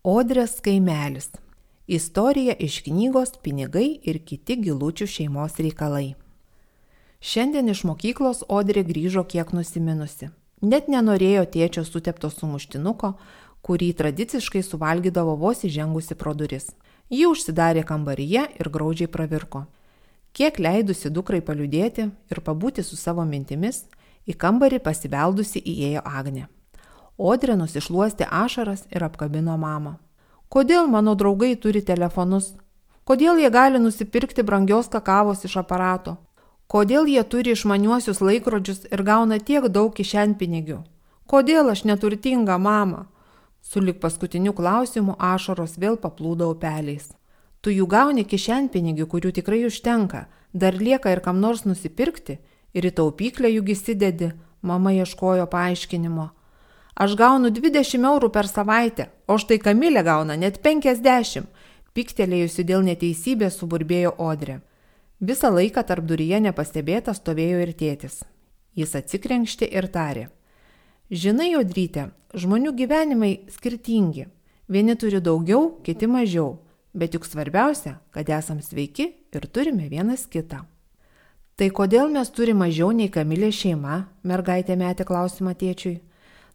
Odrės kaimelis. Istorija iš knygos Pinigai ir kiti gilučių šeimos reikalai. Šiandien iš mokyklos Odrė grįžo kiek nusiminusi. Net nenorėjo tėčio sutepto sumuštinuko, kurį tradiciškai suvalgydavo vos įžengusi pro duris. Ji užsidarė kambaryje ir graudžiai pravirko. Kiek leidusi dukrai paliudėti ir pabūti su savo mintimis, į kambarį pasibeldusi įėjo Agne. Odrė nusišluosti ašaras ir apkabino mamą. Kodėl mano draugai turi telefonus? Kodėl jie gali nusipirkti brangios kakavos iš aparato? Kodėl jie turi išmaniuosius laikrodžius ir gauna tiek daug kišenpinigių? Kodėl aš neturtinga mama? Sulik paskutiniu klausimu ašaros vėl paplūdo upeliais. Tu jų gauni kišenpinigių, kurių tikrai užtenka, dar lieka ir kam nors nusipirkti, ir į taupyklę juk įsidedi, mama ieškojo paaiškinimo. Aš gaunu 20 eurų per savaitę, o štai Kamilė gauna net 50. Piktelėjusi dėl neteisybės suburbėjo Odrė. Visą laiką tarp duryje nepastebėta stovėjo ir tėtis. Jis atsikrenkšti ir tarė. Žinai, Odrytė, žmonių gyvenimai skirtingi. Vieni turi daugiau, kiti mažiau. Bet juk svarbiausia, kad esam sveiki ir turime vienas kitą. Tai kodėl mes turime mažiau nei Kamilė šeima? Mergaitė metė klausimą tėčiui.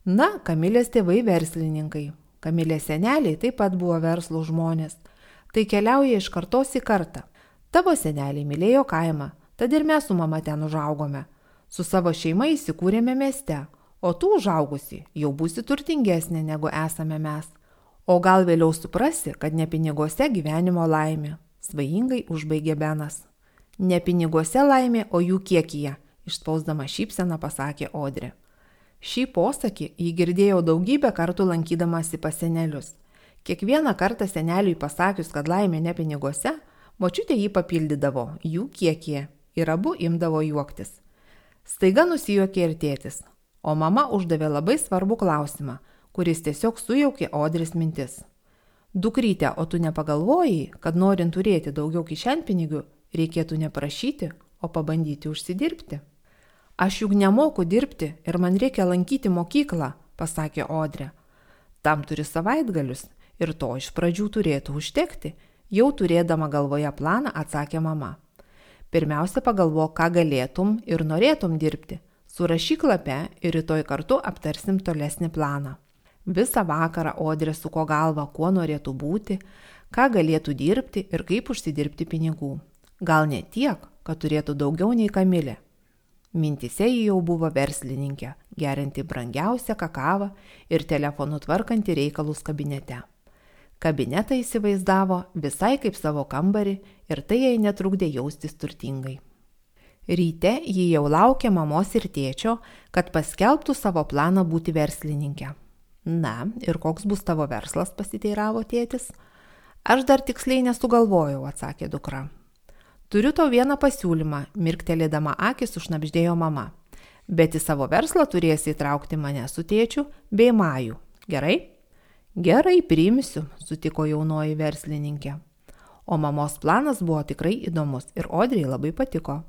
Na, Kamilės tėvai verslininkai. Kamilės seneliai taip pat buvo verslų žmonės. Tai keliauja iš kartos į kartą. Tavo seneliai mylėjo kaimą, tad ir mes su mama ten užaugome. Su savo šeima įsikūrėme mieste, o tu užaugusi jau būsi turtingesnė negu esame mes. O gal vėliau suprasi, kad ne piniguose gyvenimo laimė. Svajingai užbaigė Benas. Ne piniguose laimė, o jų kiekyje, išspausdama šypseną pasakė Odrė. Šį posakį jį girdėjau daugybę kartų lankydamasi pas senelius. Kiekvieną kartą seneliui pasakius, kad laimė ne piniguose, močiutė jį papildydavo jų kiekie ir abu imdavo juoktis. Staiga nusijuokė ir tėtis, o mama uždavė labai svarbų klausimą, kuris tiesiog sujaukė Odris mintis. Dukrytė, o tu nepagalvojai, kad norint turėti daugiau kišenpinigių, reikėtų neprašyti, o pabandyti užsidirbti? Aš juk nemoku dirbti ir man reikia lankyti mokyklą, pasakė Odrė. Tam turi savaitgalius ir to iš pradžių turėtų užtekti, jau turėdama galvoje planą atsakė mama. Pirmiausia pagalvok, ką galėtum ir norėtum dirbti. Surašyk lape ir rytoj kartu aptarsim tolesnį planą. Visą vakarą Odrė suko galvą, kuo norėtų būti, ką galėtų dirbti ir kaip užsidirbti pinigų. Gal ne tiek, kad turėtų daugiau nei Kamilė, Mintise ji jau buvo verslininkė, gerinti brangiausią kakavą ir telefonu tvarkanti reikalus kabinete. Kabinetą įsivaizdavo visai kaip savo kambarį ir tai jai netrukdė jaustis turtingai. Ryte ji jau laukė mamos ir tėčio, kad paskelbtų savo planą būti verslininkė. Na, ir koks bus tavo verslas, pasiteiravo tėtis. Aš dar tiksliai nesugalvojau, atsakė dukra. Turiu tau vieną pasiūlymą, mirktelėdama akis užnapždėjo mama. Bet į savo verslą turėsi įtraukti mane su tėčiu bei Maju. Gerai? Gerai, priimsiu, sutiko jaunoji verslininkė. O mamos planas buvo tikrai įdomus ir Odriai labai patiko.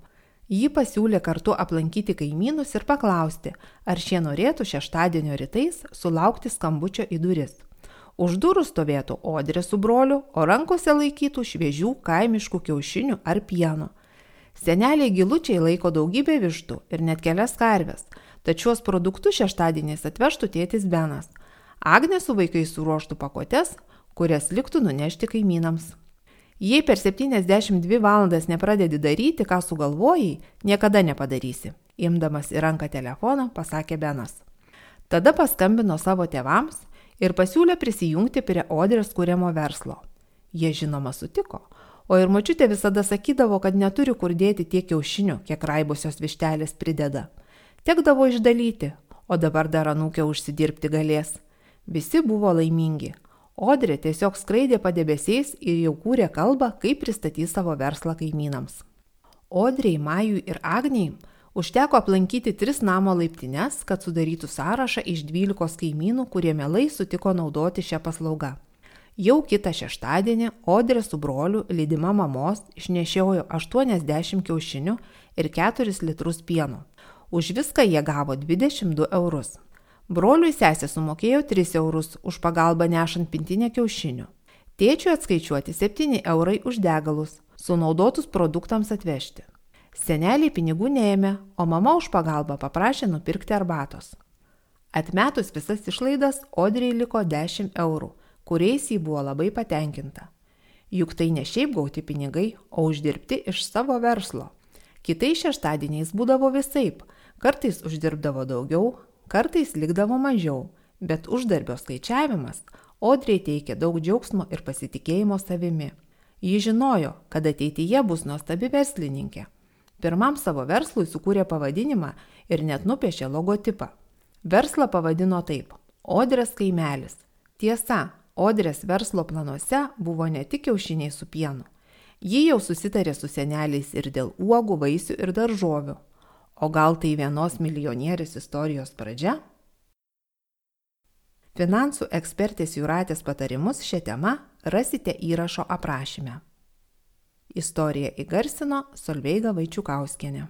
Ji pasiūlė kartu aplankyti kaimynus ir paklausti, ar šie norėtų šeštadienio rytais sulaukti skambučio į duris. Už durų stovėtų Odrė su broliu, o rankose laikytų šviežių kaimiškų kiaušinių ar pieno. Seneliai gilučiai laiko daugybę vištų ir net kelias karves, tad šiuos produktus šeštadieniais atvežtų tėtis Benas. Agnė su vaikais suruoštų pakotes, kurias liktų nunešti kaimynams. Jei per 72 valandas nepradedi daryti, ką sugalvojai, niekada nepadarysi. Imdamas į ranką telefoną, pasakė Benas. Tada paskambino savo tėvams ir pasiūlė prisijungti prie Odrės kūrimo verslo. Jie žinoma sutiko, o ir močiutė visada sakydavo, kad neturi kur dėti tiek kiaušinių, kiek raibusios vištelės prideda. Tekdavo išdalyti, o dabar dar anūkė užsidirbti galės. Visi buvo laimingi. Odrė tiesiog skraidė padebesiais ir jau kūrė kalbą, kaip pristatys savo verslą kaimynams. Odrei, Majui ir Agniai Užteko aplankyti tris namo laiptines, kad sudarytų sąrašą iš 12 kaimynų, kurie mielai sutiko naudoti šią paslaugą. Jau kitą šeštadienį Odrė su broliu, lydima mamos, išnešiojo 80 kiaušinių ir 4 litrus pieno. Už viską jie gavo 22 eurus. Broliui sesė sumokėjo 3 eurus už pagalbą nešant pintinę kiaušinių. Tėčiui atskaičiuoti 7 eurai už degalus, sunaudotus produktams atvežti. Seneliai pinigų neėmė, o mama už pagalbą paprašė nupirkti arbatos. Atmetus visas išlaidas, Odriai liko 10 eurų, kuriais jį buvo labai patenkinta. Juk tai ne šiaip gauti pinigai, o uždirbti iš savo verslo. Kitais šeštadieniais būdavo visaip, kartais uždirbdavo daugiau, kartais likdavo mažiau, bet uždarbio skaičiavimas Odriai teikė daug džiaugsmo ir pasitikėjimo savimi. Ji žinojo, kad ateityje bus nuostabi verslininkė. Pirmam savo verslui sukūrė pavadinimą ir net nupiešė logotipą. Verslą pavadino taip - Odrės kaimelis. Tiesa, Odrės verslo planuose buvo ne tik kiaušiniai su pienu. Ji jau susitarė su seneliais ir dėl uogų, vaisių ir daržovių. O gal tai vienos milijonierės istorijos pradžia? Finansų ekspertės Juratės patarimus šią temą rasite įrašo aprašyme. Istoriją įgarsino Solveiga Vaičiukauskienė.